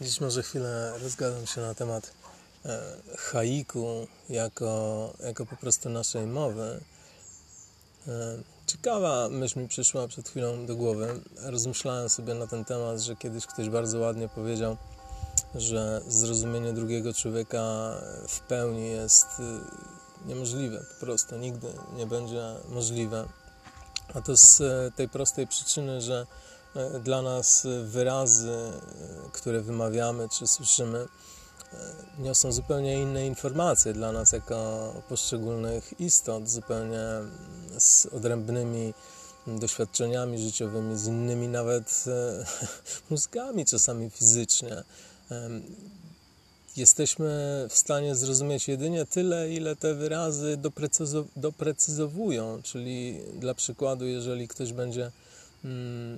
Dziś może chwilę rozgadam się na temat e, haiku jako, jako po prostu naszej mowy. E, ciekawa myśl mi przyszła przed chwilą do głowy. Rozmyślałem sobie na ten temat, że kiedyś ktoś bardzo ładnie powiedział, że zrozumienie drugiego człowieka w pełni jest e, niemożliwe, po prostu nigdy nie będzie możliwe. A to z tej prostej przyczyny, że dla nas wyrazy, e, które wymawiamy czy słyszymy, e, niosą zupełnie inne informacje dla nas jako poszczególnych istot, zupełnie z odrębnymi doświadczeniami życiowymi, z innymi nawet mózgami, czasami fizycznie. Jesteśmy w stanie zrozumieć jedynie tyle, ile te wyrazy doprecyzowują, czyli dla przykładu, jeżeli ktoś będzie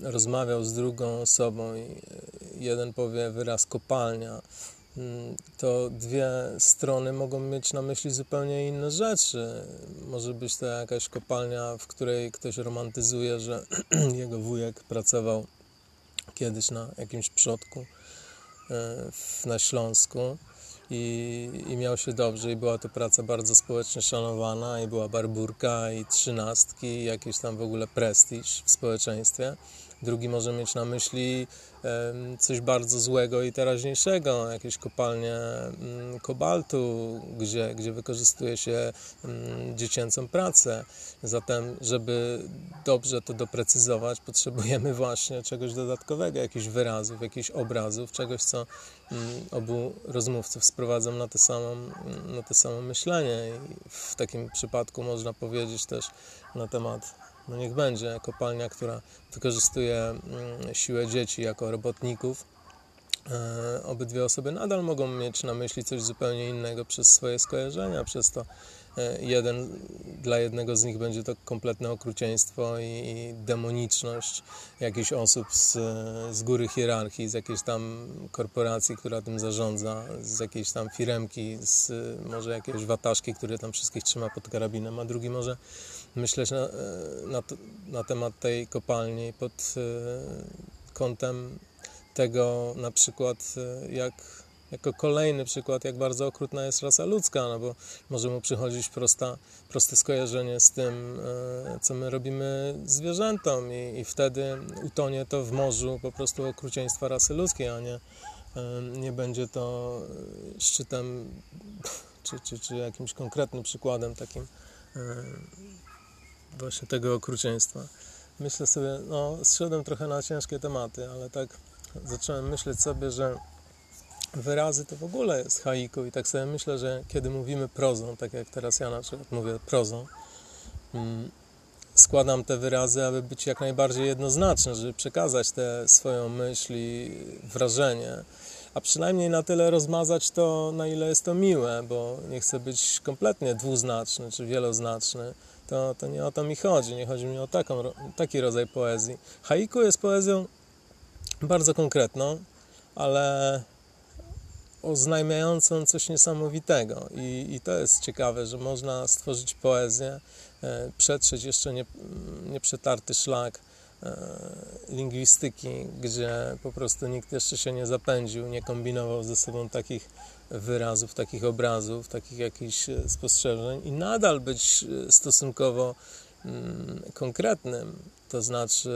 rozmawiał z drugą osobą i jeden powie wyraz kopalnia, mm, to dwie strony mogą mieć na myśli zupełnie inne rzeczy. Może być to jakaś kopalnia, w której ktoś romantyzuje, że jego wujek pracował kiedyś na jakimś przodku e, na Śląsku i, i miał się dobrze i była to praca bardzo społecznie szanowana i była barburka i trzynastki i jakiś tam w ogóle prestiż w społeczeństwie. Drugi może mieć na myśli coś bardzo złego i teraźniejszego, jakieś kopalnie mm, kobaltu, gdzie, gdzie wykorzystuje się mm, dziecięcą pracę. Zatem, żeby dobrze to doprecyzować, potrzebujemy właśnie czegoś dodatkowego, jakichś wyrazów, jakichś obrazów, czegoś, co mm, obu rozmówców sprowadza na to samo, na to samo myślenie. I w takim przypadku można powiedzieć też na temat no niech będzie kopalnia, która wykorzystuje mm, siłę dzieci jako robotników. E, obydwie osoby nadal mogą mieć na myśli coś zupełnie innego przez swoje skojarzenia, przez to jeden, dla jednego z nich będzie to kompletne okrucieństwo i demoniczność jakichś osób z, z góry hierarchii, z jakiejś tam korporacji, która tym zarządza, z jakiejś tam firemki, z może jakiejś wataszki, który tam wszystkich trzyma pod karabinem, a drugi może myśleć na, na, na temat tej kopalni pod e, kątem tego na przykład e, jak jako kolejny przykład, jak bardzo okrutna jest rasa ludzka, no bo może mu przychodzić prosta, proste skojarzenie z tym, e, co my robimy zwierzętom i, i wtedy utonie to w morzu po prostu okrucieństwa rasy ludzkiej, a nie, nie będzie to szczytem czy, czy, czy jakimś konkretnym przykładem takim właśnie tego okrucieństwa. Myślę sobie, no, zszedłem trochę na ciężkie tematy, ale tak zacząłem myśleć sobie, że wyrazy to w ogóle jest haiku i tak sobie myślę, że kiedy mówimy prozą, tak jak teraz ja na przykład mówię prozą, mm, składam te wyrazy, aby być jak najbardziej jednoznaczny, żeby przekazać tę swoją myśl i wrażenie, a przynajmniej na tyle rozmazać to, na ile jest to miłe, bo nie chcę być kompletnie dwuznaczny czy wieloznaczny to, to nie o to mi chodzi. Nie chodzi mi o taką, taki rodzaj poezji. Haiku jest poezją bardzo konkretną, ale oznajmiającą coś niesamowitego. I, I to jest ciekawe, że można stworzyć poezję, e, przetrzeć jeszcze nie, nieprzetarty szlak e, lingwistyki, gdzie po prostu nikt jeszcze się nie zapędził, nie kombinował ze sobą takich wyrazów, takich obrazów, takich jakichś e, spostrzeżeń i nadal być stosunkowo mm, konkretnym, to znaczy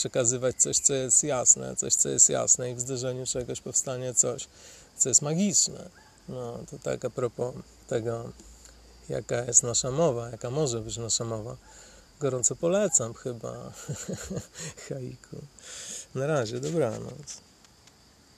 przekazywać coś, co jest jasne, coś, co jest jasne i w zderzeniu czegoś powstanie coś, co jest magiczne. No, to tak a propos tego, jaka jest nasza mowa, jaka może być nasza mowa. Gorąco polecam chyba haiku. Na razie, dobranoc.